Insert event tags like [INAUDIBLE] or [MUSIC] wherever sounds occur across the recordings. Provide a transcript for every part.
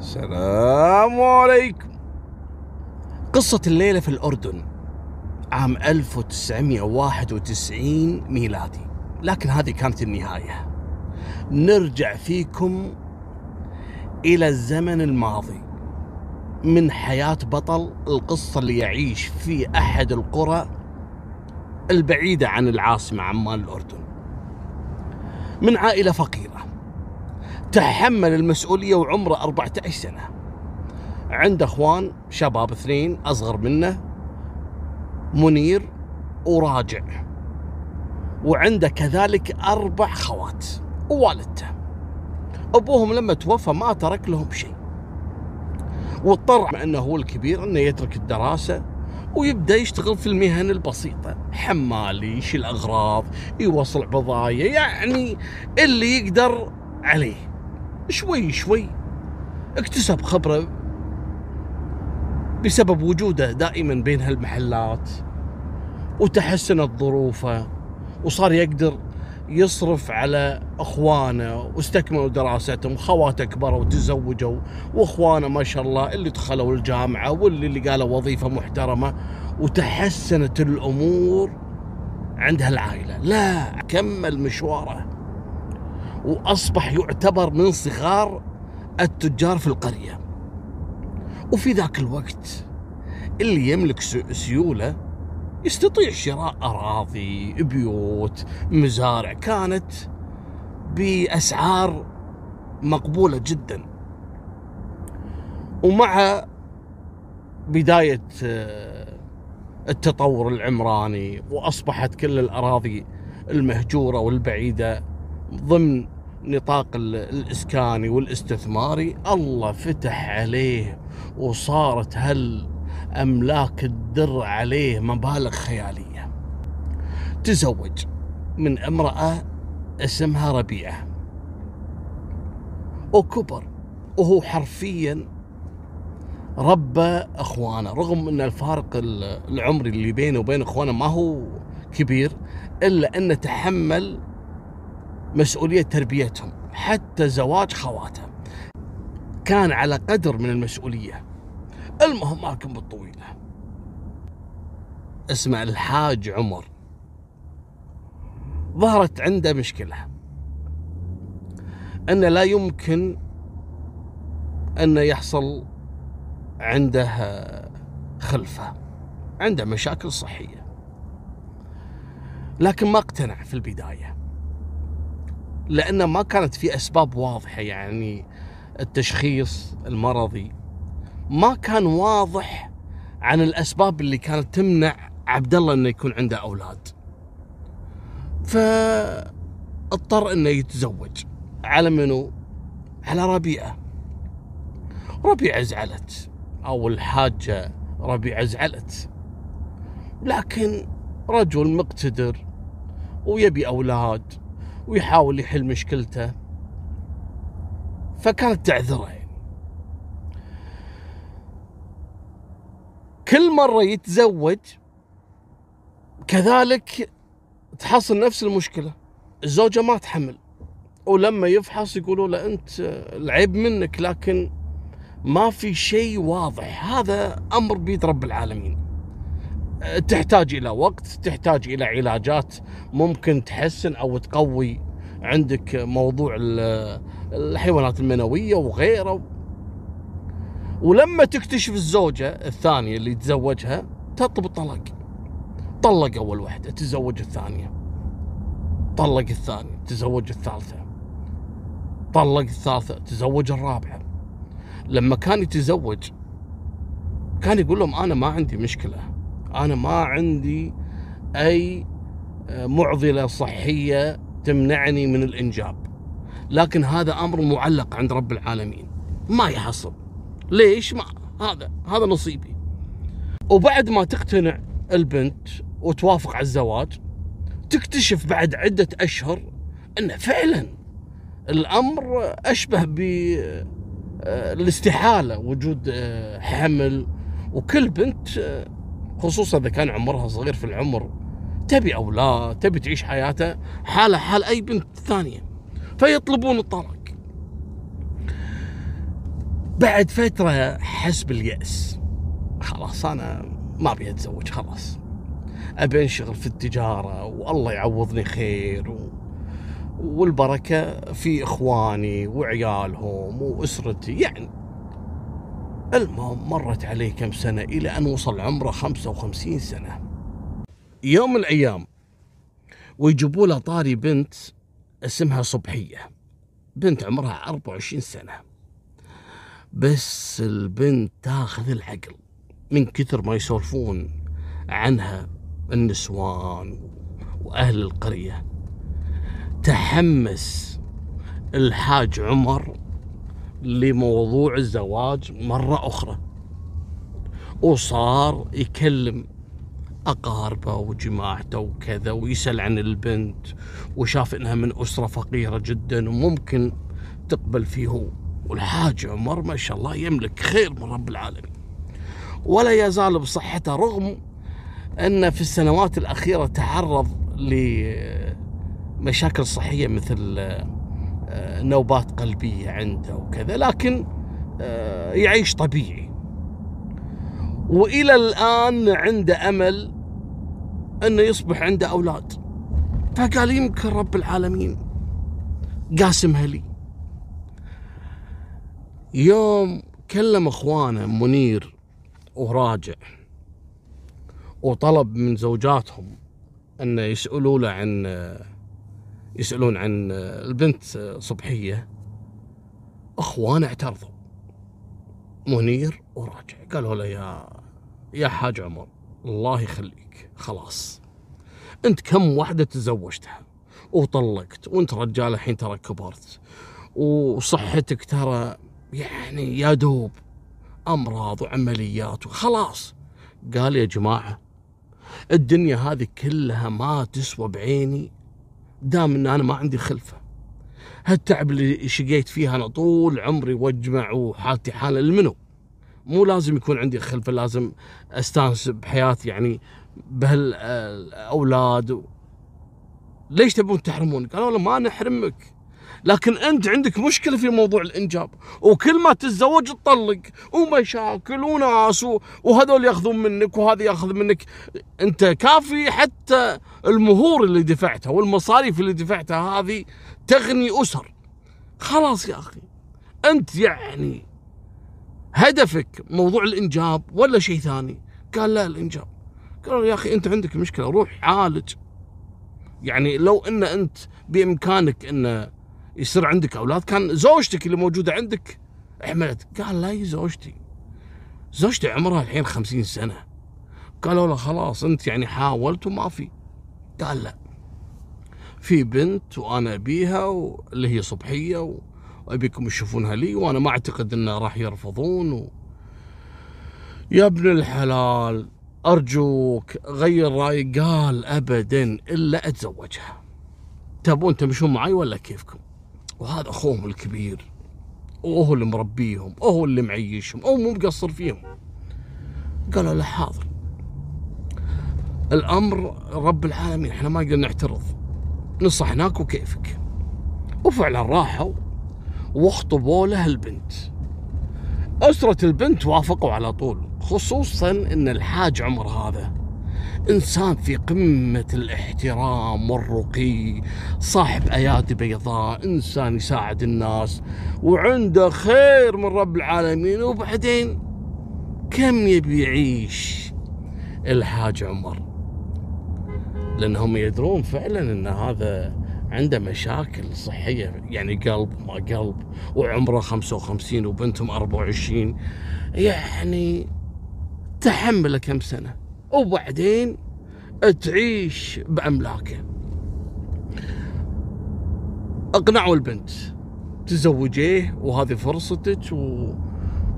السلام عليكم. قصة الليلة في الأردن عام 1991 ميلادي. لكن هذه كانت النهاية. نرجع فيكم إلى الزمن الماضي. من حياة بطل القصة اللي يعيش في أحد القرى البعيدة عن العاصمة عمان الأردن. من عائلة فقيرة. تحمل المسؤولية وعمره 14 سنة. عنده أخوان شباب اثنين أصغر منه منير وراجع. وعنده كذلك أربع خوات ووالدته. أبوهم لما توفى ما ترك لهم شيء. واضطر أنه هو الكبير أنه يترك الدراسة ويبدأ يشتغل في المهن البسيطة. حمال يشيل أغراض يوصل بضايع يعني اللي يقدر عليه. شوي شوي اكتسب خبرة بسبب وجوده دائما بين هالمحلات وتحسنت ظروفه وصار يقدر يصرف على أخوانه واستكملوا دراستهم خواته كبروا وتزوجوا وأخوانه ما شاء الله اللي دخلوا الجامعة واللي اللي قالوا وظيفة محترمة وتحسنت الأمور عند هالعائلة. لا كمل مشواره. وأصبح يعتبر من صغار التجار في القرية. وفي ذاك الوقت اللي يملك سيولة يستطيع شراء أراضي بيوت مزارع كانت بأسعار مقبولة جدا. ومع بداية آه، التطور العمراني وأصبحت كل الأراضي المهجورة والبعيدة ضمن نطاق الإسكاني والاستثماري الله فتح عليه وصارت هل املاك الدر عليه مبالغ خيالية. تزوج من امرأة اسمها ربيعة. وكبر وهو حرفيا ربى أخوانه رغم أن الفارق العمري اللي بينه وبين أخوانه ما هو كبير إلا أنه تحمل مسؤولية تربيتهم حتى زواج خواته. كان على قدر من المسؤولية. المهم ما كان بالطويلة. اسمع الحاج عمر. ظهرت عنده مشكلة. أنه لا يمكن أن يحصل عنده خلفة عنده مشاكل صحية. لكن ما اقتنع في البداية. لأن ما كانت في أسباب واضحة يعني التشخيص المرضي. ما كان واضح عن الأسباب اللي كانت تمنع عبد الله أنه يكون عنده أولاد. فاضطر أنه يتزوج. على منو؟ على ربيعة. ربيعة زعلت. أو الحاجة ربيعة زعلت. لكن رجل مقتدر ويبي أولاد. ويحاول يحل مشكلته. فكانت تعذره يعني. كل مرة يتزوج كذلك تحصل نفس المشكلة. الزوجة ما تحمل. ولما يفحص يقولوا له أنت العيب منك لكن ما في شيء واضح. هذا أمر بيد رب العالمين. تحتاج إلى وقت تحتاج إلى علاجات. ممكن تحسن أو تقوي عندك موضوع الحيوانات المنوية وغيره. ولما تكتشف الزوجة الثانية اللي تزوجها تطلب الطلاق. طلق أول واحدة تزوج الثانية. طلق الثانية تزوج الثالثة. طلق الثالثة تزوج الرابعة. لما كان يتزوج كان يقول لهم أنا ما عندي مشكلة. أنا ما عندي أي آه، معضلة صحية تمنعني من الإنجاب. لكن هذا أمر معلق عند رب العالمين. ما يحصل. ليش؟ ما هذا هذا نصيبي. وبعد ما تقتنع البنت وتوافق على الزواج تكتشف بعد عدة أشهر أن فعلا الأمر أشبه بالاستحالة آه، وجود آه، حمل وكل بنت خصوصا إذا كان عمرها صغير في العمر تبي أولاد تبي تعيش حياتها حالها حال أي بنت ثانية فيطلبون الطلاق. بعد فترة حس باليأس خلاص أنا ما أبي أتزوج خلاص. أبي أنشغل في التجارة والله يعوضني خير و... والبركة في إخواني وعيالهم وأسرتي يعني المهم مرت عليه كم سنة إلى أن وصل عمره 55 سنة. يوم من الأيام ويجيبوا له طاري بنت اسمها صبحية. بنت عمرها 24 سنة. بس البنت تاخذ العقل من كثر ما يسولفون عنها النسوان وأهل القرية. تحمس الحاج عمر لموضوع الزواج مرة أخرى. وصار يكلم أقاربه وجماعته وكذا ويسأل عن البنت وشاف إنها من أسرة فقيرة جدا وممكن تقبل فيه والحاج عمر ما شاء الله يملك خير من رب العالمين. ولا يزال بصحته رغم أن في السنوات الأخيرة تعرض لمشاكل صحية مثل نوبات قلبية عنده وكذا لكن آه، يعيش طبيعي. وإلى الآن عنده أمل إنه يصبح عنده أولاد. فقال يمكن رب العالمين قاسمها لي يوم كلم إخوانه منير وراجع وطلب من زوجاتهم ان يسألوا له عن يسألون عن البنت صبحية. اخوانه اعترضوا. منير وراجع. قالوا له يا يا حاج عمر الله يخليك. خلاص. أنت كم واحدة تزوجتها؟ وطلقت وأنت رجال الحين ترى كبرت. وصحتك ترى يعني يا دوب أمراض وعمليات وخلاص. قال يا جماعة الدنيا هذه كلها ما تسوى بعيني دام إن أنا ما عندي خلفة. هالتعب اللي شقيت فيها أنا طول عمري وأجمع وحالتي حالة المنو مو لازم يكون عندي خلفة لازم أستانس بحياتي يعني بهالأولاد ليش تبون تحرمون؟ قالوا له ما نحرمك. لكن أنت عندك مشكلة في موضوع الإنجاب. وكل ما تتزوج تطلق ومشاكل وناس وهذول ياخذون منك وهذا ياخذ منك. أنت كافي حتى المهور اللي دفعتها والمصاريف اللي دفعتها هذه تغني أسر. خلاص يا أخي. أنت يعني هدفك موضوع الإنجاب ولا شيء ثاني؟ قال لا الإنجاب. قالوا يا أخي أنت عندك مشكلة روح عالج. يعني لو إن أنت بإمكانك إن يصير عندك أولاد؟ كان زوجتك اللي موجودة عندك؟ حملت قال لا هي زوجتي. زوجتي عمرها الحين خمسين سنة. قالوا له خلاص أنت يعني حاولت وما في. قال لا. في بنت وأنا أبيها اللي هي صبحية وأبيكم تشوفونها لي وأنا ما أعتقد إنه راح يرفضون و... يا ابن الحلال أرجوك غير رايك قال ابدا إلا أتزوجها. تبون تمشون معي ولا كيفكم؟ وهذا أخوهم الكبير. وهو اللي مربيهم وهو اللي معيشهم أو مو مقصر فيهم. قالوا له حاضر. الأمر رب العالمين إحنا ما نقدر نعترض نصحناك وكيفك. وفعلا راحوا واخطبوا له البنت. أسرة البنت وافقوا على طول خصوصا أن الحاج عمر هذا إنسان في قمة الاحترام والرقي صاحب أيادي بيضاء إنسان يساعد الناس وعنده خير من رب العالمين. وبعدين كم يبي يعيش؟ الحاج عمر. لأنهم يدرون فعلا أن هذا عنده مشاكل صحية يعني قلب ما قلب وعمره 55 وبنتهم 24 يعني تحمله كم سنة؟ وبعدين تعيش بأملاكه. اقنعوا البنت تزوجيه وهذه فرصتك و...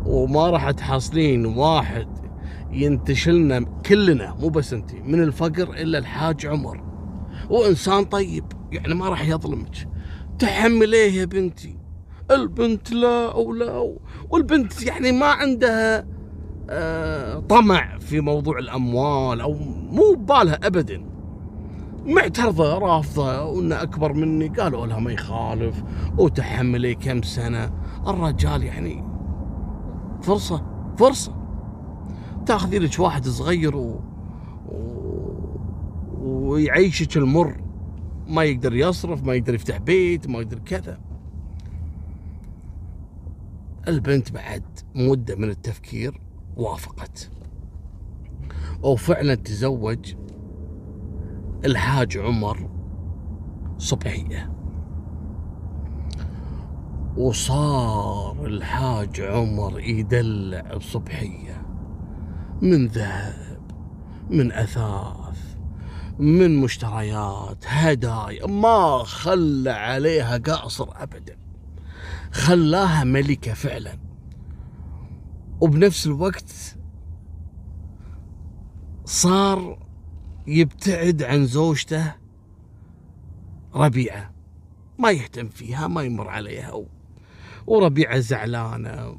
وما راح تحصلين واحد ينتشلنا كلنا مو بس انت من الفقر الا الحاج عمر. وإنسان طيب يعني ما راح يظلمك. تحمليه يا بنتي. البنت لا أو لا والبنت يعني ما عندها طمع في موضوع الأموال أو مو ببالها ابدا. معترضة رافضة وانه أكبر مني قالوا لها ما يخالف وتحملي كم سنة. الرجال يعني فرصة فرصة. تأخذي لك واحد صغير و... و... ويعيشك المر. ما يقدر يصرف ما يقدر يفتح بيت ما يقدر كذا. البنت بعد مدة من التفكير وافقت. وفعلا تزوج الحاج عمر صبحية. وصار الحاج عمر يدلع صبحية من ذهب من أثاث من مشتريات هدايا. ما خلى عليها قاصر أبدا. خلاها ملكة فعلا. وبنفس الوقت صار يبتعد عن زوجته ربيعة. ما يهتم فيها ما يمر عليها وربيعة زعلانة.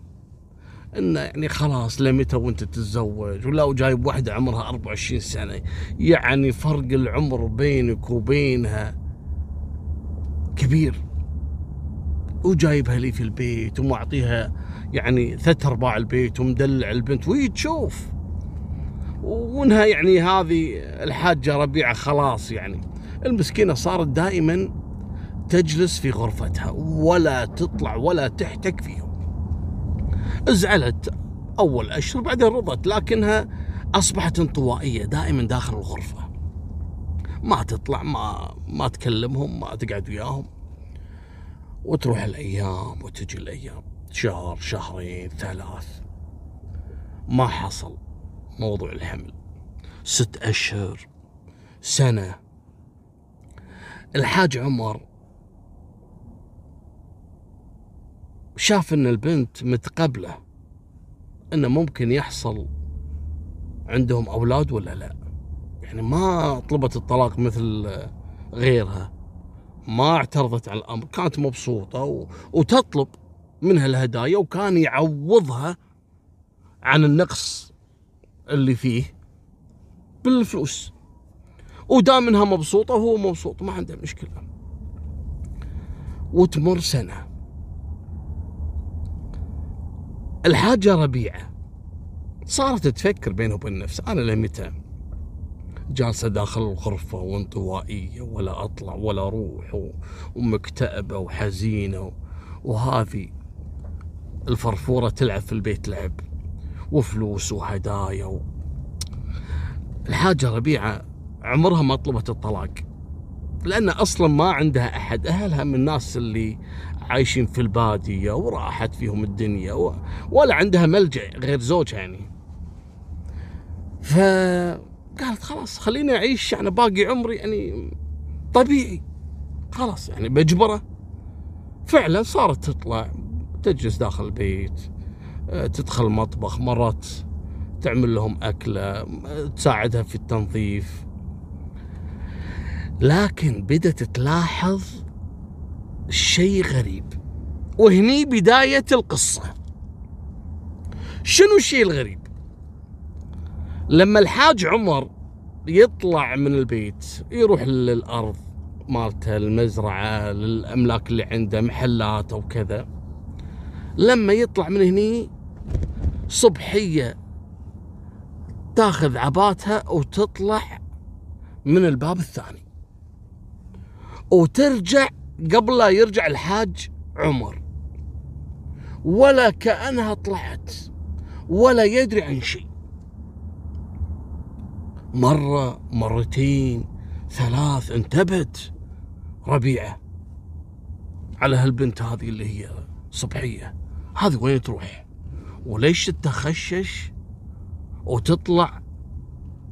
إنه يعني خلاص لمتى وأنت تتزوج؟ ولا وجايب واحدة عمرها 24 سنة. يعني فرق العمر بينك وبينها كبير. وجايبها لي في البيت ومعطيها يعني ثلاث ارباع البيت ومدلع البنت وهي تشوف. وانها يعني هذه الحاجة ربيعة خلاص يعني. المسكينة صارت دائما تجلس في غرفتها ولا تطلع ولا تحتك فيهم. زعلت أول أشهر بعدين رضت لكنها أصبحت انطوائية دائما داخل الغرفة. ما تطلع ما ما تكلمهم ما تقعد وياهم. وتروح الأيام وتجي الأيام. شهر شهرين ثلاث. ما حصل موضوع الحمل. ست أشهر سنة. الحاج عمر شاف إن البنت متقبلة إنه ممكن يحصل عندهم أولاد ولا لا. يعني ما طلبت الطلاق مثل غيرها. ما اعترضت على الأمر كانت مبسوطة و... وتطلب. منها الهدايا وكان يعوضها عن النقص اللي فيه بالفلوس. ودام انها مبسوطة وهو مبسوط ما عنده مشكلة. وتمر سنة. الحاجة ربيعة. صارت تفكر بينه وبين نفسها أنا لمتى جالسة داخل الغرفة وانطوائية ولا أطلع ولا أروح ومكتئبة وحزينة وهذه الفرفورة تلعب في البيت لعب وفلوس وهدايا و... الحاجة ربيعة عمرها ما طلبت الطلاق لأن أصلا ما عندها أحد أهلها من الناس اللي عايشين في البادية وراحت فيهم الدنيا و... ولا عندها ملجأ غير زوجها يعني. ف قالت خلاص خليني أعيش يعني باقي عمري يعني طبيعي خلاص يعني بجبرة. فعلا صارت تطلع تجلس داخل البيت آه، تدخل المطبخ مرات تعمل لهم أكلة تساعدها في التنظيف. لكن بدأت تلاحظ شيء غريب. وهني بداية القصة. شنو الشيء الغريب؟ لما الحاج عمر يطلع من البيت يروح للأرض مالته المزرعة للأملاك اللي عنده محلات أو كذا لما يطلع من هني صبحية تاخذ عباتها وتطلع من الباب الثاني. وترجع قبل لا يرجع الحاج عمر. ولا كأنها طلعت ولا يدري عن شيء. مرة مرتين ثلاث انتبهت ربيعة على هالبنت هذه اللي هي صبحية. هذه وين تروح وليش تتخشش وتطلع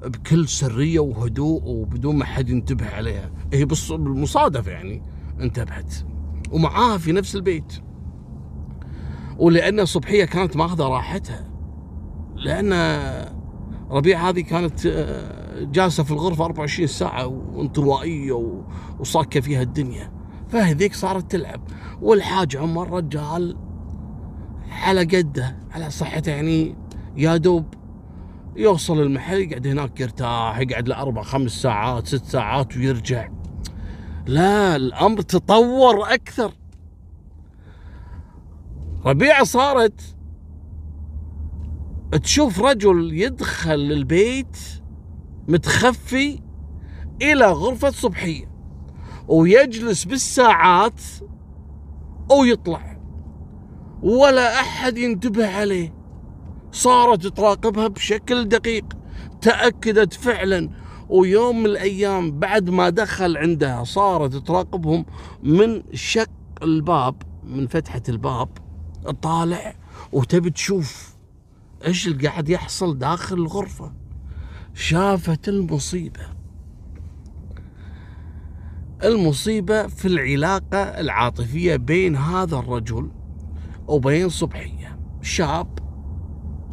بكل سرية وهدوء وبدون ما حد ينتبه عليها؟ هي بالمصادفة يعني انتبهت. ومعاها في نفس البيت. ولأن صبحية كانت ماخذة راحتها. لأن ربيع هذه كانت آه، جالسة في الغرفة 24 ساعة وانطوائية وصاكة فيها الدنيا. فهذيك صارت تلعب. والحاج عمر رجال على قده على صحته يعني يا دوب يوصل المحل يقعد هناك يرتاح يقعد له أربع خمس ساعات ست ساعات ويرجع. لا الأمر تطور أكثر. ربيعه صارت تشوف رجل يدخل البيت متخفي إلى غرفة صبحية ويجلس بالساعات ويطلع. ولا أحد ينتبه عليه. صارت تراقبها بشكل دقيق تأكدت فعلا ويوم من الأيام بعد ما دخل عندها صارت تراقبهم من شق الباب من فتحة الباب طالع وتبي تشوف إيش اللي قاعد يحصل داخل الغرفة. شافت المصيبة. المصيبة في العلاقة العاطفية بين هذا الرجل وبين صبحية. شاب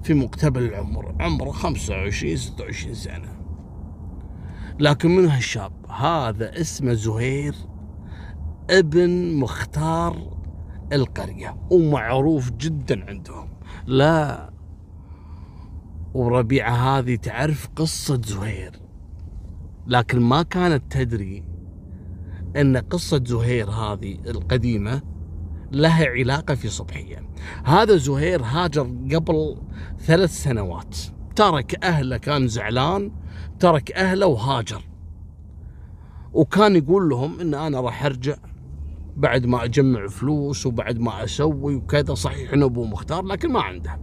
في مقتبل العمر عمره 25 26 سنة. لكن من هالشاب؟ هذا اسمه زهير ابن مختار القرية ومعروف جدا عندهم. لا وربيعة هذه تعرف قصة زهير. لكن ما كانت تدري أن قصة زهير هذه القديمة لها علاقة في صبحية. هذا زهير هاجر قبل ثلاث سنوات. ترك أهله كان زعلان ترك أهله وهاجر. وكان يقول لهم إن أنا راح أرجع بعد ما أجمع فلوس وبعد ما أسوي وكذا صحيح إنه ابو مختار لكن ما عنده.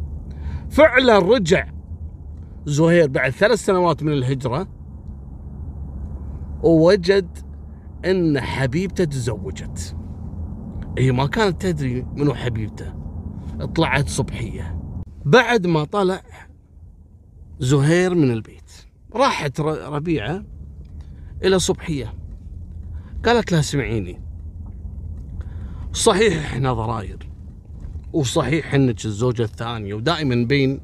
فعلا رجع زهير بعد ثلاث سنوات من الهجرة ووجد إن حبيبته تزوجت. هي ما كانت تدري منو حبيبته. طلعت صبحية. بعد ما طلع زهير من البيت. راحت ربيعة إلى صبحية. قالت لها اسمعيني صحيح إحنا ضراير. وصحيح إنك الزوجة الثانية. ودائما بين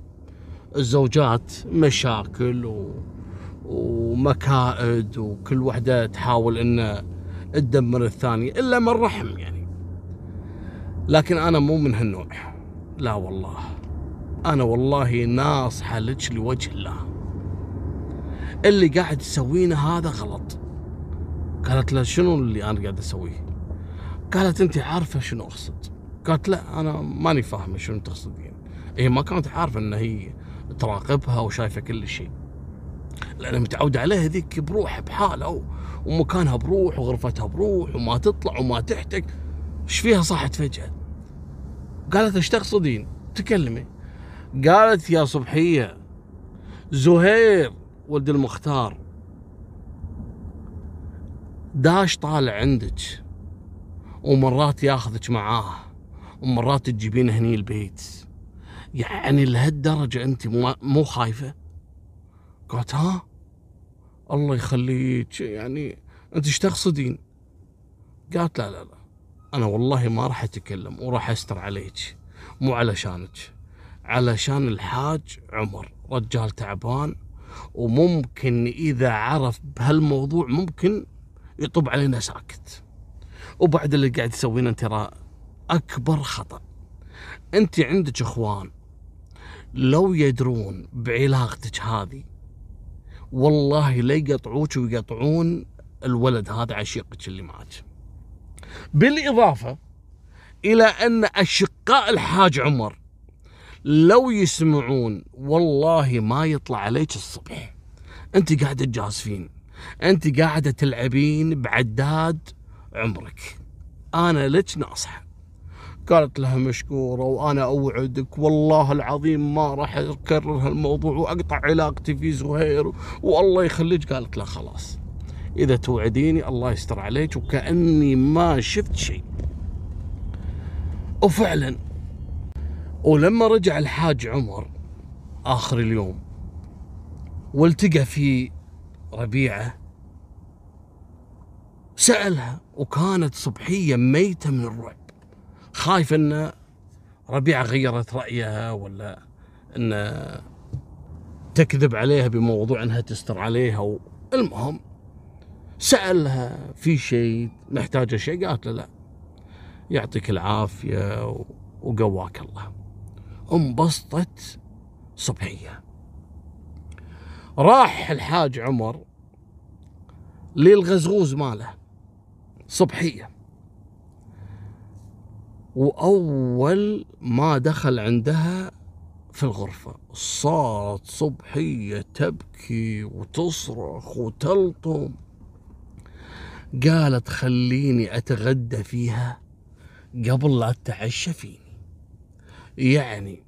الزوجات مشاكل و... ومكائد. وكل وحدة تحاول ان تدمر الثانية. إلا من رحم يعني. لكن أنا مو من هالنوع. لا والله. أنا والله ناصحة لك لوجه الله. اللي قاعد تسوينه هذا غلط. قالت له شنو اللي أنا قاعد أسويه؟ قالت أنت عارفة شنو أقصد. قالت لا أنا ماني فاهمة شنو تقصدين. هي ما كانت عارفة إن هي تراقبها وشايفة كل شيء. لأن متعودة عليها ذيك بروح بحالها ومكانها بروح وغرفتها بروح وما تطلع وما تحتك. إيش فيها صحت فجأة؟ قالت إيش تقصدين تكلمي. قالت يا صبحية زهير ولد المختار داش طالع عندك ومرات ياخذك معاه ومرات تجيبين هني البيت. يعني لهالدرجة أنت مو خايفة؟ قالت ها؟ الله يخليك يعني أنت إيش تقصدين قالت لا لا لا. أنا والله ما راح أتكلم وراح أستر عليك مو علشانك علشان الحاج عمر رجال تعبان وممكن إذا عرف بهالموضوع ممكن يطب علينا ساكت. وبعد اللي قاعد تسوينه ترى أكبر خطأ. أنت عندك إخوان لو يدرون بعلاقتك هذه والله لا يقطعوك ويقطعون الولد هذا عشيقك اللي معك. بالإضافة إلى أن أشقاء الحاج عمر لو يسمعون والله ما يطلع عليك الصبح. أنت قاعدة تجازفين أنت قاعدة تلعبين بعداد عمرك. أنا لك ناصحة. قالت لها مشكورة وأنا أوعدك والله العظيم ما راح أكرر هالموضوع وأقطع علاقتي في زهير والله يخليك. قالت له خلاص. إذا توعديني الله يستر عليك وكأني ما شفت شيء. وفعلا ولما رجع الحاج عمر آخر اليوم والتقى في ربيعة سألها وكانت صبحية ميتة من الرعب. خايف أن ربيعة غيرت رأيها ولا أن تكذب عليها بموضوع أنها تستر عليها المهم سألها في شيء محتاجة شيء؟ قالت له لا يعطيك العافية وقواك الله. انبسطت صبحية. راح الحاج عمر للغزغوز ماله صبحية. وأول ما دخل عندها في الغرفة صارت صبحية تبكي وتصرخ وتلطم. قالت خليني أتغدى فيها قبل لا تتعشى فيني. يعني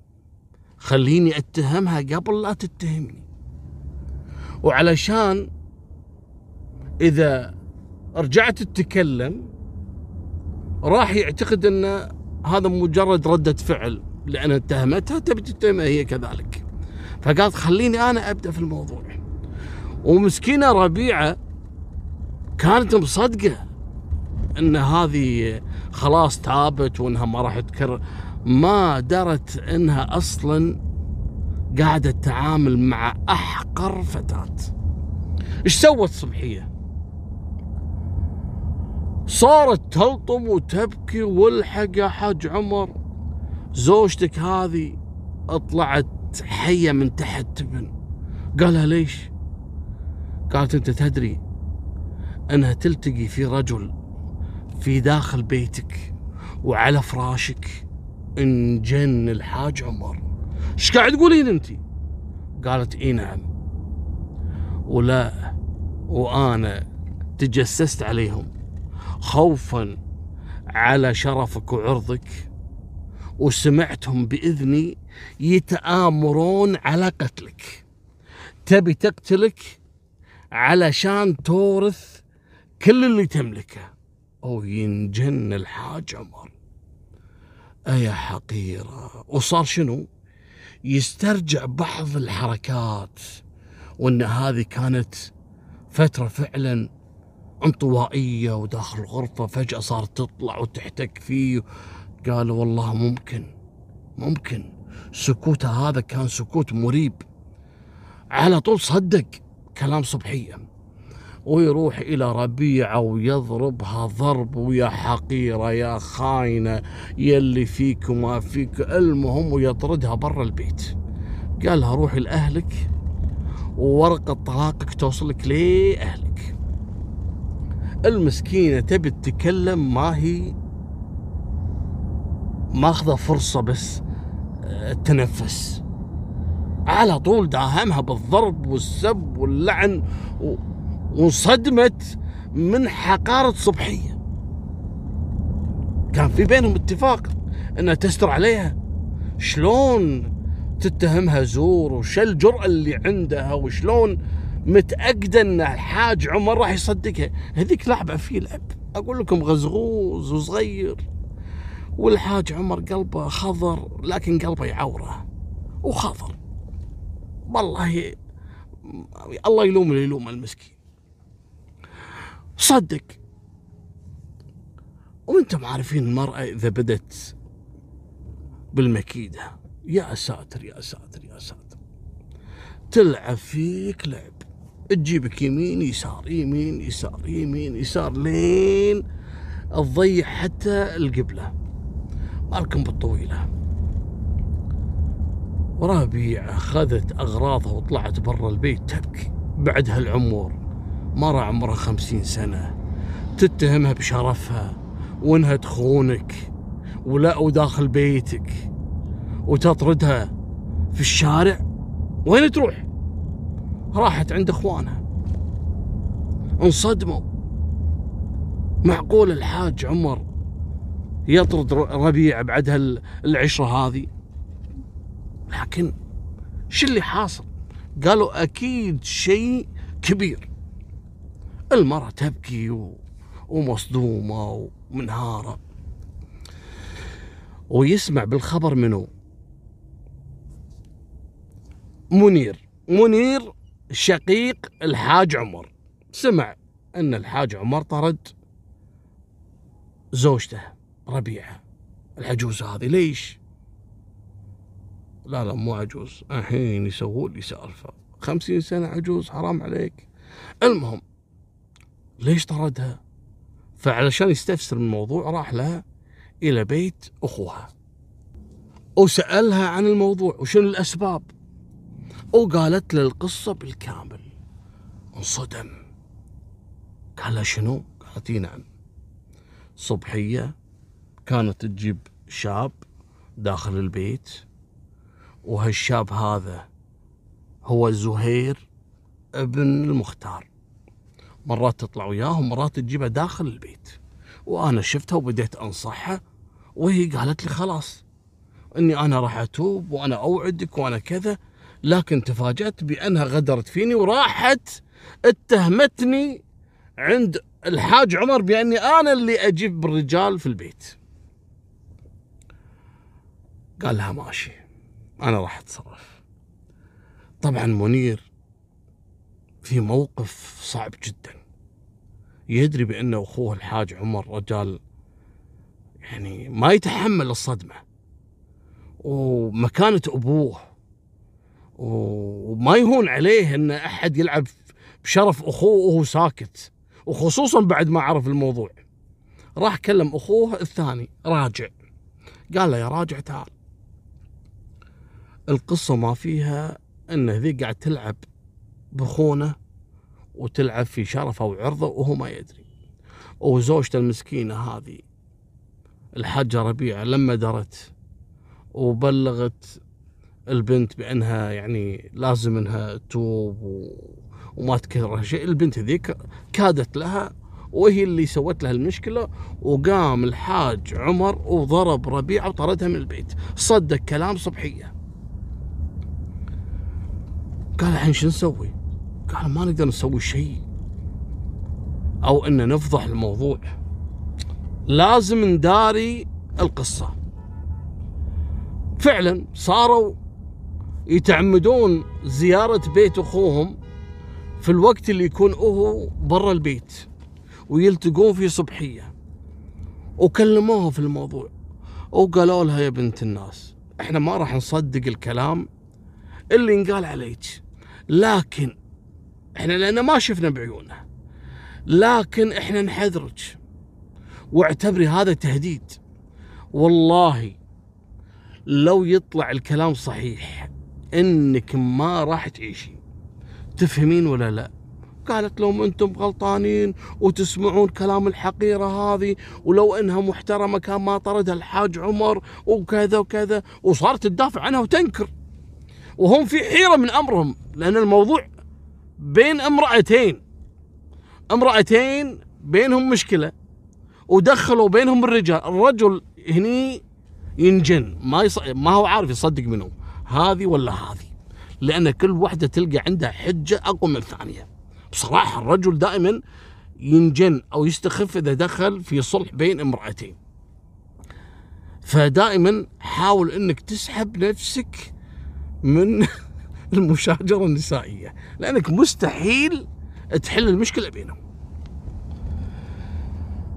خليني أتهمها قبل لا تتهمني. وعلشان إذا رجعت تتكلم راح يعتقد أن هذا مجرد ردة فعل لأن اتهمتها تبي تتهمها هي كذلك. فقالت خليني أنا أبدأ في الموضوع. ومسكينة ربيعة كانت مصدقة أن هذه خلاص تابت وأنها ما راح تكرر؟ ما درت أنها أصلا قاعدة تتعامل مع أحقر فتاة. إيش سوت صبحية صارت تلطم وتبكي والحق يا حاج عمر. زوجتك هذه طلعت حية من تحت تبن. قالها ليش؟ قالت أنت تدري أنها تلتقي في رجل في داخل بيتك وعلى فراشك انجن الحاج عمر. إيش قاعد تقولين أنت؟ قالت إي نعم. ولا وأنا تجسست عليهم خوفا على شرفك وعرضك وسمعتهم بإذني يتآمرون على قتلك. تبي تقتلك علشان تورث كل اللي تملكه. أو ينجن الحاج عمر. أيا حقيرة. وصار شنو؟ يسترجع بعض الحركات. وإن هذه كانت فترة فعلا انطوائية وداخل الغرفة فجأة صارت تطلع وتحتك فيه. قالوا والله ممكن. ممكن. سكوته هذا كان سكوت مريب. على طول صدق كلام صبحية ويروح إلى ربيعة ويضربها ضرب ويا حقيرة يا خاينة يلي فيك وما فيك. المهم ويطردها برا البيت. قالها روحي لأهلك وورقة طلاقك توصلك لأهلك. المسكينة تبي تتكلم ما هي ماخذة فرصة بس آه، تنفس. على طول داهمها بالضرب والسب واللعن وانصدمت من حقارة صبحية. كان في بينهم اتفاق إنها تستر عليها. شلون تتهمها زور وش الجرأة اللي عندها وشلون متأكدة إن الحاج عمر راح يصدقها؟ هذيك لعبة في لعب. أقول لكم غزغوز وصغير. والحاج عمر قلبه خضر لكن قلبه يعوره. وخضر. والله الله يلوم اللي يلوم المسكين. صدق. وأنتم عارفين المرأة إذا بدت بالمكيدة. يا ساتر يا ساتر يا ساتر. تلعب فيك لعب. تجيبك يمين يسار يمين يسار يمين يسار لين تضيع حتى القبلة. مالكم بالطويلة. ورابيع أخذت أغراضها وطلعت برا البيت تبكي بعد هالعمر. مرة عمرها خمسين سنة. تتهمها بشرفها وإنها تخونك ولا وداخل بيتك وتطردها في الشارع. وين تروح؟ راحت عند إخوانها. انصدموا. معقول الحاج عمر يطرد ربيع بعد العشرة هذه؟ لكن شو اللي حاصل؟ قالوا أكيد شيء كبير. المرأة تبكي ومصدومة ومنهارة. ويسمع بالخبر منه منير. منير شقيق الحاج عمر. سمع أن الحاج عمر طرد زوجته ربيعة. العجوز هذه ليش؟ لا لا مو عجوز. الحين يسوون لي سالفة. خمسين سنة عجوز حرام عليك. المهم ليش طردها؟ فعلشان يستفسر من الموضوع راح لها إلى بيت أخوها. وسألها عن الموضوع وشنو الأسباب؟ وقالت له القصة بالكامل. انصدم. قال لها شنو؟ قالت نعم. صبحية كانت تجيب شاب داخل البيت وهالشاب هذا هو زهير ابن المختار. مرات تطلع وياه ومرات تجيبه داخل البيت. وأنا شفتها وبديت أنصحها وهي قالت لي خلاص إني أنا راح أتوب وأنا أوعدك وأنا كذا لكن تفاجأت بأنها غدرت فيني وراحت اتهمتني عند الحاج عمر بأني أنا اللي أجيب الرجال في البيت. قال لها ماشي أنا راح أتصرف. طبعا منير في موقف صعب جدا. يدري بأن أخوه الحاج عمر رجال يعني ما يتحمل الصدمة. ومكانة أبوه. وما يهون عليه أن أحد يلعب بشرف أخوه وهو ساكت. وخصوصا بعد ما عرف الموضوع. راح كلم أخوه الثاني راجع. قال له يا راجع تعال. القصة ما فيها أن ذي قاعد تلعب بخونه وتلعب في شرفه وعرضه وهو ما يدري. وزوجته المسكينة هذه الحاجة ربيعة لما درت وبلغت البنت بأنها يعني لازم أنها توب وما تكرر شيء البنت ذيك كادت لها وهي اللي سوت لها المشكلة وقام الحاج عمر وضرب ربيعة وطردها من البيت. صدق كلام صبحية. قال الحين شو نسوي؟ قال ما نقدر نسوي شيء. أو إن نفضح الموضوع. لازم نداري القصة. فعلا صاروا يتعمدون زيارة بيت أخوهم في الوقت اللي يكون هو برا البيت ويلتقون في صبحية وكلموها في الموضوع وقالوا لها يا بنت الناس إحنا ما راح نصدق الكلام اللي انقال عليك. لكن إحنا لأن ما شفنا بعيوننا لكن إحنا نحذرك. واعتبري هذا تهديد. والله لو يطلع الكلام صحيح إنك ما راح تعيشي. تفهمين ولا لا؟ قالت لهم أنتم غلطانين وتسمعون كلام الحقيرة هذه ولو إنها محترمة كان ما طردها الحاج عمر وكذا وكذا وصارت تدافع عنها وتنكر. وهم في حيرة من أمرهم لأن الموضوع بين امرأتين. امرأتين بينهم مشكلة ودخلوا بينهم الرجال. الرجل هني ينجن ما يص... ما هو عارف يصدق منهم هذه ولا هذه. لأن كل واحدة تلقى عندها حجة أقوى من الثانية. بصراحة الرجل دائما ينجن أو يستخف إذا دخل في صلح بين امرأتين. فدائما حاول أنك تسحب نفسك من [LAUGHS] المشاجرة النسائية لأنك مستحيل تحل المشكلة بينهم.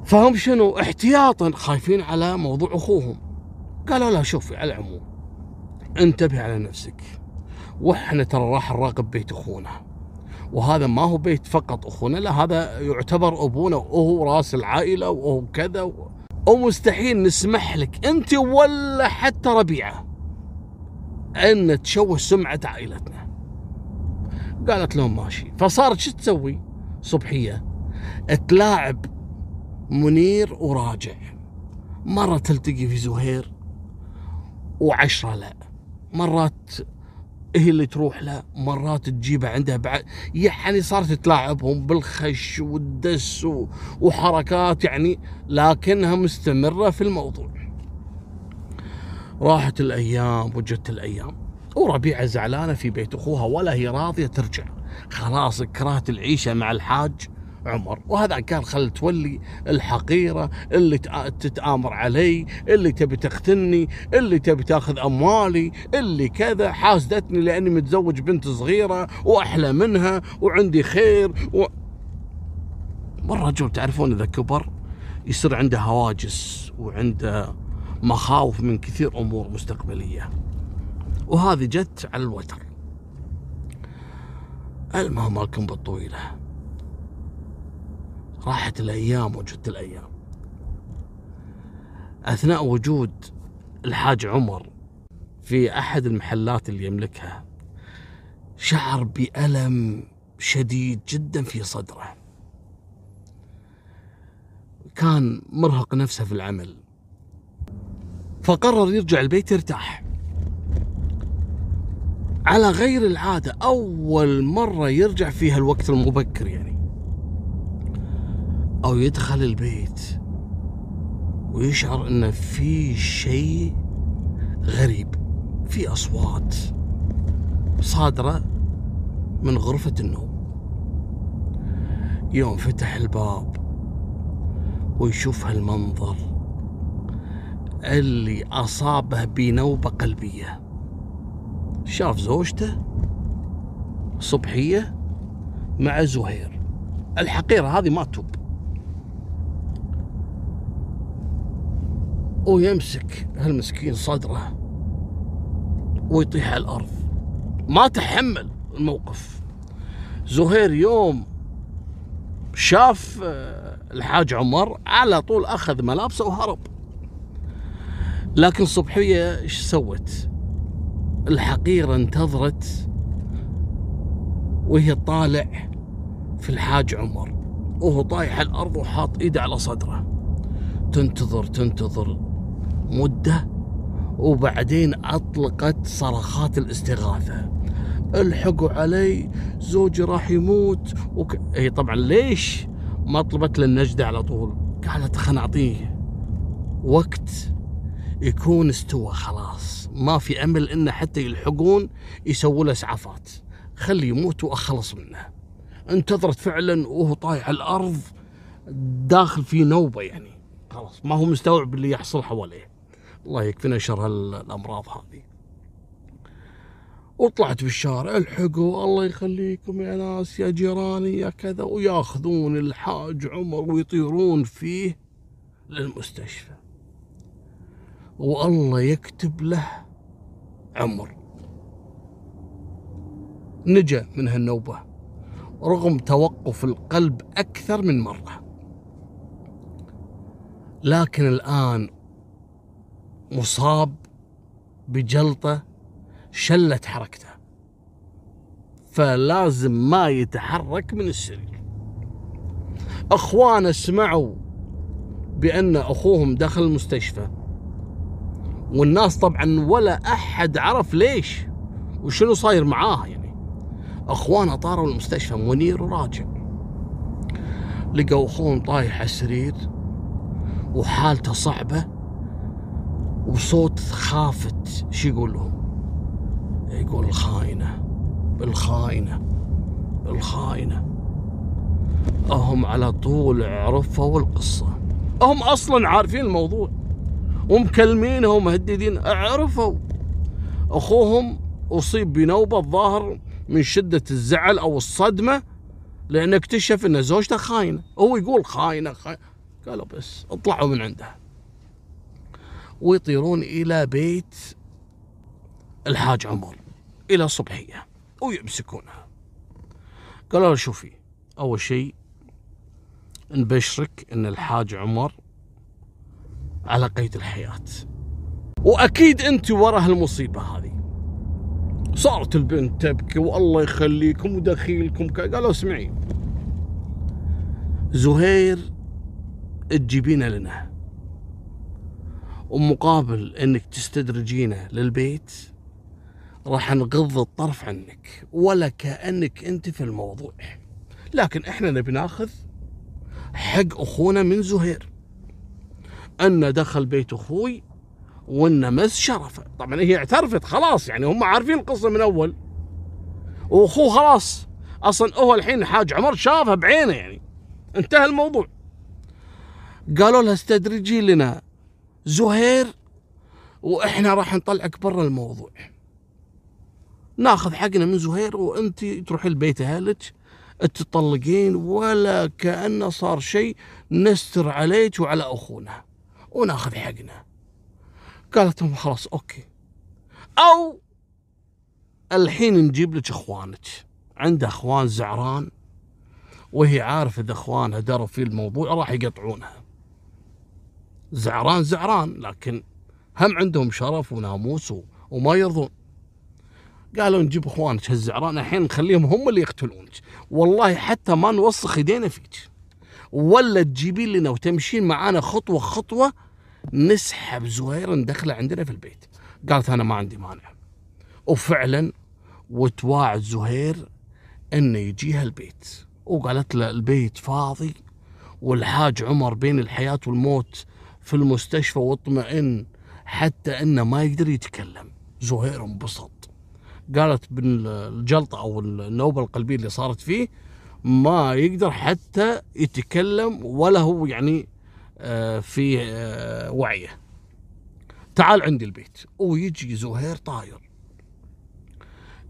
فهم شنو؟ احتياطا خايفين على موضوع أخوهم. قالوا لا شوفي على العموم انتبه على نفسك. وإحنا ترى راح نراقب بيت أخونا. وهذا ما هو بيت فقط أخونا لا هذا يعتبر أبونا وهو راس العائلة وهو كذا ومستحيل نسمح لك أنت ولا حتى ربيعة أن تشوه سمعة عائلتنا. قالت لهم ماشي. فصارت شو تسوي؟ صبحية تلاعب منير وراجع. مرة تلتقي في زهير وعشرة لا. مرات هي اللي تروح له مرات تجيبه عندها بعد. يعني صارت تلاعبهم بالخش والدس وحركات يعني لكنها مستمرة في الموضوع. راحت الأيام وجت الأيام. وربيعة زعلانة في بيت أخوها ولا هي راضية ترجع. خلاص كرهت العيشة مع الحاج عمر. وهذا كان خل تولي الحقيرة اللي تتآمر علي اللي تبي تختني اللي تبي تأخذ أموالي اللي كذا. حاسدتني لأني متزوج بنت صغيرة وأحلى منها وعندي خير و... والرجل تعرفون إذا كبر يصير عنده هواجس وعنده مخاوف من كثير أمور مستقبلية. وهذه جت على الوتر. المهم مالكم بالطويله راحت الأيام وجدت الأيام. أثناء وجود الحاج عمر في أحد المحلات اللي يملكها شعر بألم شديد جدا في صدره. كان مرهق نفسه في العمل. فقرر يرجع البيت يرتاح. على غير العادة أول مرة يرجع فيها الوقت المبكر يعني. أو يدخل البيت ويشعر أنه في شيء غريب في أصوات صادرة من غرفة النوم. يوم فتح الباب ويشوف هالمنظر. اللي أصابه بنوبة قلبية. شاف زوجته؟ صبحية مع زهير. الحقيرة هذه ما توب ويمسك هالمسكين صدره ويطيح على الأرض. ما تحمل الموقف. زهير يوم شاف آه، الحاج عمر على طول أخذ ملابسه وهرب. لكن صبحية إيش سوت؟ الحقيرة انتظرت وهي طالع في الحاج عمر. وهو طايح الأرض وحاط إيده على صدره. تنتظر تنتظر مدة وبعدين أطلقت صرخات الاستغاثة. الحقوا علي زوجي راح يموت. وك... هي طبعا ليش ما طلبت للنجدة على طول؟ قالت خلنا أعطيه وقت يكون استوى خلاص. ما في أمل إنه حتى يلحقون يسووا له إسعافات. خليه يموت وأخلص منه. انتظرت فعلا وهو طايح على الأرض داخل في نوبة يعني. خلاص ما هو مستوعب اللي يحصل حواليه. الله يكفينا شر الأمراض هذه. وطلعت في الشارع الحقوا الله يخليكم يا ناس يا جيراني يا كذا وياخذون الحاج عمر ويطيرون فيه للمستشفى. والله يكتب له عمر. نجا من هالنوبة رغم توقف القلب أكثر من مرة. لكن الآن مصاب بجلطة شلت حركته فلازم ما يتحرك من السرير. اخوانه سمعوا بأن أخوهم دخل المستشفى. والناس طبعا ولا أحد عرف ليش وشنو صاير معاه يعني. أخوانه طاروا المستشفى منير وراجع. لقوا أخوهم طايح على السرير وحالته صعبة وصوت خافت. شو يقول لهم؟ يقول الخاينة بالخاينة بالخاينة. هم على طول عرفوا القصة. هم أصلا عارفين الموضوع. ومكلمينه ومهددين عرفوا أخوهم أصيب بنوبة الظاهر من شدة الزعل أو الصدمة لأنه اكتشف أن زوجته خاينة. هو يقول خاينة خاينة. قالوا بس اطلعوا من عنده ويطيرون إلى بيت الحاج عمر إلى صبحية ويمسكونها. قالوا شوفي أول شيء نبشرك أن الحاج عمر على قيد الحياة. وأكيد أنت ورا هالمصيبة هذه. صارت البنت تبكي والله يخليكم ودخيلكم قالوا اسمعي. زهير تجيبينه لنا. ومقابل إنك تستدرجينه للبيت راح نغض الطرف عنك ولا كأنك أنت في الموضوع. لكن إحنا نبي ناخذ حق أخونا من زهير. أن دخل بيت أخوي وأن مس شرفه. طبعا هي اعترفت خلاص يعني هم عارفين القصة من أول. وأخوه خلاص أصلا هو الحين حاج عمر شافها بعينه يعني. انتهى الموضوع. قالوا لها استدرجي لنا زهير وإحنا راح نطلعك برا الموضوع. ناخذ حقنا من زهير وأنت تروحين لبيت أهلك تطلقين ولا كأنه صار شيء نستر عليك وعلى أخونا. وناخذ حقنا. قالت لهم خلاص أوكي. أو الحين نجيب لك إخوانك. عنده أخوان زعران وهي عارفة إذا اخوانها دروا في الموضوع راح يقطعونها. زعران زعران لكن هم عندهم شرف وناموس وما يرضون. قالوا نجيب إخوانك هالزعران الحين نخليهم هم اللي يقتلونك. والله حتى ما نوسخ ايدينا فيك. ولا تجيبين لنا وتمشين معانا خطوة خطوة نسحب زهير ندخله عندنا في البيت. قالت أنا ما عندي مانع. وفعلا وتواعد زهير إنه يجيها البيت. وقالت له البيت فاضي والحاج عمر بين الحياة والموت في المستشفى واطمئن حتى إنه ما يقدر يتكلم. زهير انبسط. قالت بالجلطة أو النوبة القلبية اللي صارت فيه ما يقدر حتى يتكلم ولا هو يعني في آه، وعيه. تعال عندي البيت. ويجي زهير طاير.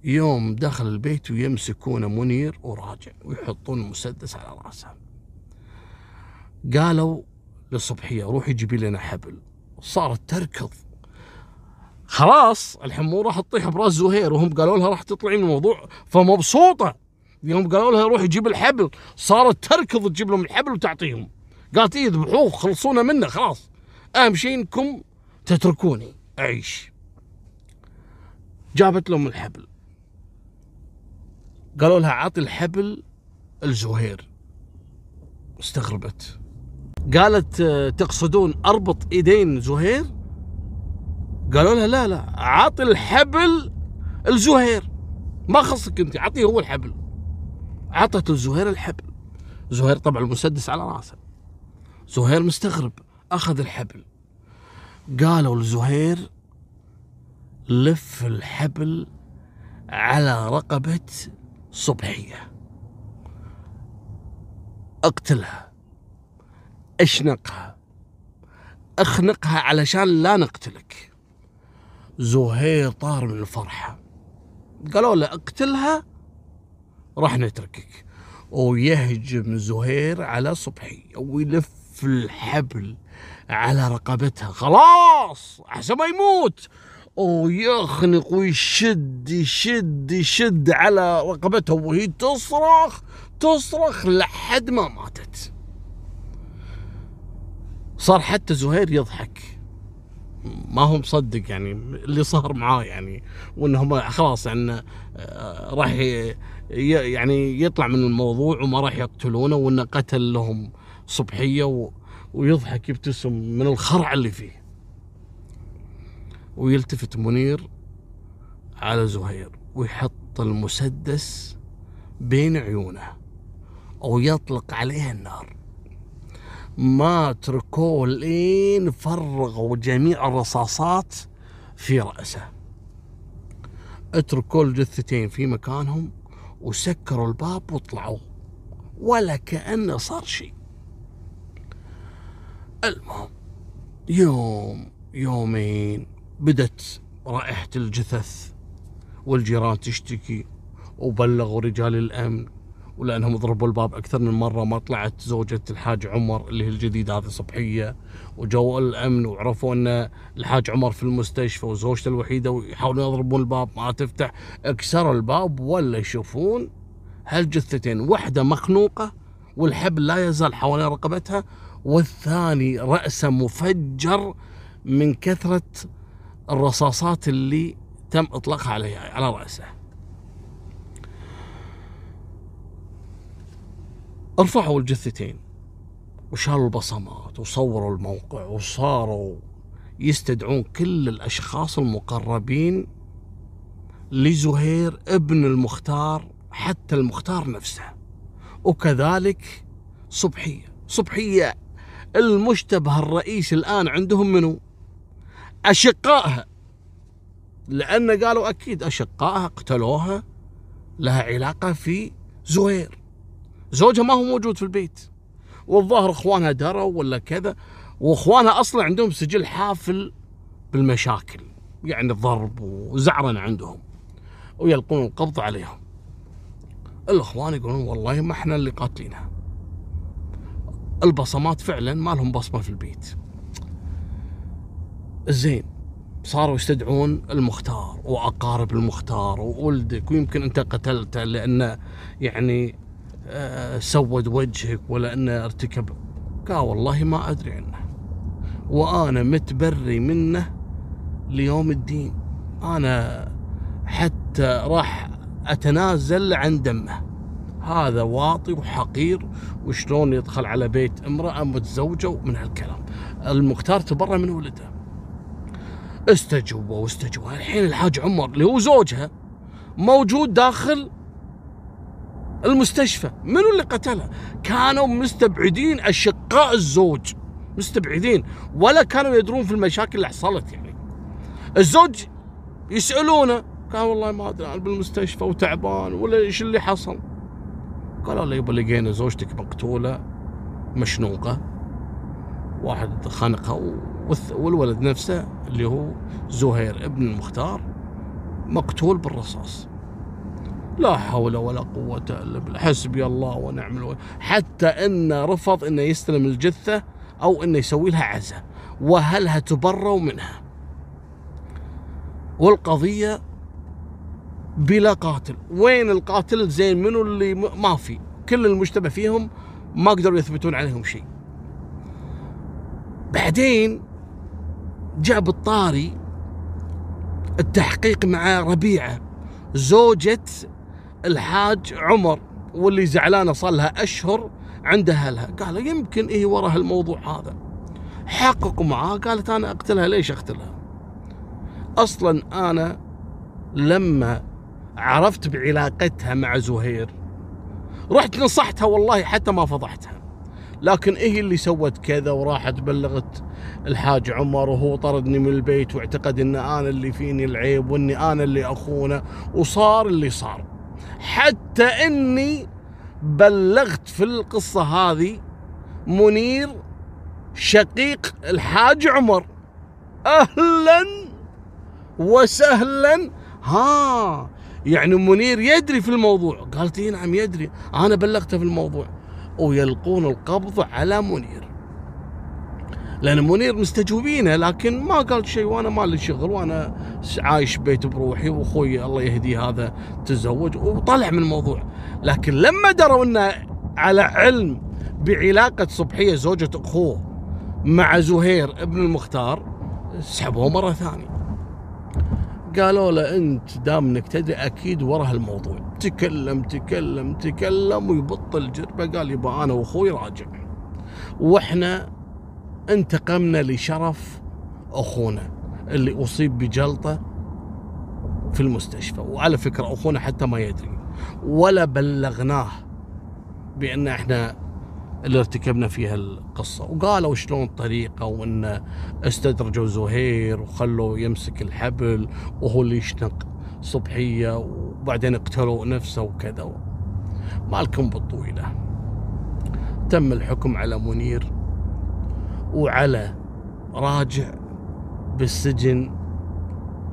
يوم دخل البيت ويمسكونه منير وراجع ويحطون المسدس على راسه. قالوا للصبحية روحي جيبي لنا حبل. صارت تركض. خلاص الحين راح تطيح براس زهير. وهم قالوا لها راح تطلعين الموضوع. فمبسوطة. يوم قالوا لها روحي جيب الحبل صارت تركض تجيب لهم الحبل وتعطيهم. قالت إيه ذبحوه خلصونا منه خلاص. اهم شيء انكم تتركوني. اعيش جابت لهم الحبل. قالوا لها عطي الحبل الزهير. استغربت. قالت تقصدون أربط إيدين زهير؟ قالوا لها لا لا عطي الحبل الزهير. ما خصك أنت عطيه هو الحبل. عطت الزهير الحبل. زهير طبعا المسدس على راسه. زهير مستغرب أخذ الحبل. قالوا لزهير لف الحبل على رقبة صبحية. اقتلها اشنقها اخنقها علشان لا نقتلك. زهير طار من الفرحة. قالوا له اقتلها راح نتركك. ويهجم زهير على صبحية ويلف الحبل على رقبتها. خلاص احسن ما يموت. ويخنق ويشد يشد يشد على رقبتها وهي تصرخ تصرخ لحد ما ماتت. صار حتى زهير يضحك. ما هو مصدق يعني اللي صار معاه يعني وإنهم خلاص يعني آه، راح يعني يطلع من الموضوع وما راح يقتلونه وإنه قتل لهم صبحية ويضحك يبتسم من الخرع اللي فيه. ويلتفت منير على زهير ويحط المسدس بين عيونه ويطلق عليه النار. ما تركوه لين فرغوا جميع الرصاصات في رأسه. اتركوا الجثتين في مكانهم وسكروا الباب وطلعوا. ولا كأنه صار شيء. المهم يوم يومين بدت رائحة الجثث والجيران تشتكي وبلغوا رجال الأمن ولأنهم ضربوا الباب أكثر من مرة ما طلعت زوجة الحاج عمر اللي هي الجديدة هذه صبحية وجو الأمن وعرفوا أن الحاج عمر في المستشفى وزوجته الوحيدة ويحاولون يضربون الباب ما تفتح. أكسروا الباب ولا يشوفون هالجثتين واحدة مخنوقة والحبل لا يزال حوالين رقبتها والثاني رأسه مفجر من كثرة الرصاصات اللي تم إطلاقها عليه على رأسه. رفعوا الجثتين وشالوا البصمات وصوروا الموقع وصاروا يستدعون كل الأشخاص المقربين لزهير ابن المختار حتى المختار نفسه. وكذلك صبحية صبحية المشتبه الرئيسي الآن عندهم منو؟ أشقائها. لأن قالوا أكيد أشقائها قتلوها لها علاقة في زهير. زوجها ما هو موجود في البيت. والظاهر إخوانها دروا ولا كذا وإخوانها أصلا عندهم سجل حافل بالمشاكل يعني ضرب وزعرنه عندهم ويلقون القبض عليهم. الإخوان يقولون والله ما إحنا اللي قاتلينها. البصمات فعلا ما لهم بصمة في البيت. زين صاروا يستدعون المختار وأقارب المختار وولدك ويمكن أنت قتلته لأنه يعني آه سود وجهك ولا انه ارتكب. قال والله ما أدري عنه. وأنا متبري منه ليوم الدين. أنا حتى راح أتنازل عن دمه. هذا واطي وحقير وشلون يدخل على بيت امرأة متزوجة ومن هالكلام. المختار تبرى من ولده. استجوبوا واستجوبوا الحين الحاج عمر اللي هو زوجها موجود داخل المستشفى. منو اللي قتلها؟ كانوا مستبعدين أشقاء الزوج. مستبعدين. ولا كانوا يدرون في المشاكل اللي حصلت يعني. الزوج يسألونه قال والله ما أدري أنا بالمستشفى وتعبان ولا إيش اللي حصل؟ قالوا له يبا لقينا زوجتك مقتولة مشنوقة واحد خنقها والولد نفسه اللي هو زهير ابن المختار مقتول بالرصاص. لا حول ولا قوة إلا بالله. حسبي الله ونعم الوكيل. حتى إنه رفض إنه يستلم الجثة أو إنه يسوي لها عزاء وهلها تبروا منها؟ والقضية بلا قاتل. وين القاتل؟ زين منو اللي ما في. كل المشتبه فيهم ما قدروا يثبتون عليهم شيء. بعدين جاء بالطاري التحقيق مع ربيعة. زوجة الحاج عمر واللي زعلانة صار لها أشهر عند أهلها. قال يمكن إيه ورا هالموضوع هذا. حققوا معاه. قالت أنا أقتلها ليش أقتلها؟ أصلا أنا لما عرفت بعلاقتها مع زهير. رحت نصحتها والله حتى ما فضحتها. لكن إيه اللي سوت كذا وراحت بلغت الحاج عمر وهو طردني من البيت واعتقد إن أنا اللي فيني العيب وإني أنا اللي أخونه وصار اللي صار. حتى إني بلغت في القصة هذه منير شقيق الحاج عمر. أهلا وسهلا. ها يعني منير يدري في الموضوع. قالت لي نعم يدري. أنا بلغته في الموضوع. ويلقون القبض على منير. لأن منير مستجوبينه لكن ما قال شيء وأنا ما لي شغل وأنا عايش بيت بروحي وأخوي الله يهديه هذا تزوج وطلع من الموضوع. لكن لما دروا إنه على علم بعلاقة صبحية زوجة أخوه مع زهير ابن المختار سحبوه مرة ثانية. قالوا له انت دام انك تدري أكيد ورا هالموضوع تكلم تكلم تكلم ويبطل جربه قال يبا أنا وأخوي راجع. وإحنا انتقمنا لشرف أخونا اللي أصيب بجلطة في المستشفى. وعلى فكرة أخونا حتى ما يدري. ولا بلغناه بأن إحنا اللي ارتكبنا فيها القصة. وقالوا شلون الطريقة وإن استدرجوا زهير وخلوا يمسك الحبل وهو اللي يشنق صبحية وبعدين اقتلوا نفسه وكذا. مالكم بالطويلة. تم الحكم على منير وعلى راجع بالسجن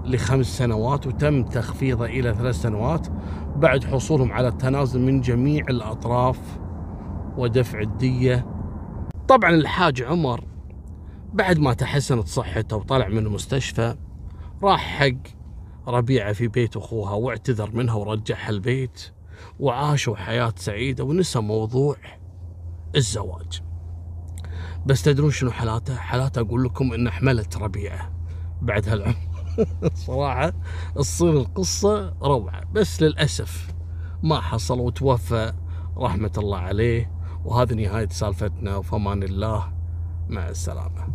لخمس سنوات وتم تخفيضه إلى ثلاث سنوات بعد حصولهم على التنازل من جميع الأطراف ودفع الدية. طبعا الحاج عمر بعد ما تحسنت صحته وطلع من المستشفى راح حق ربيعة في بيت أخوها واعتذر منها ورجعها البيت وعاشوا حياة سعيدة ونسى موضوع الزواج. بس تدرون شنو حالاته؟ حالاته أقول لكم إن حملت ربيعة بعد هالعمر. [LAUGHS] صراحة تصير القصة روعة بس للأسف ما حصل وتوفى رحمة الله عليه. وهذه نهاية سالفتنا وفمان الله مع السلامة.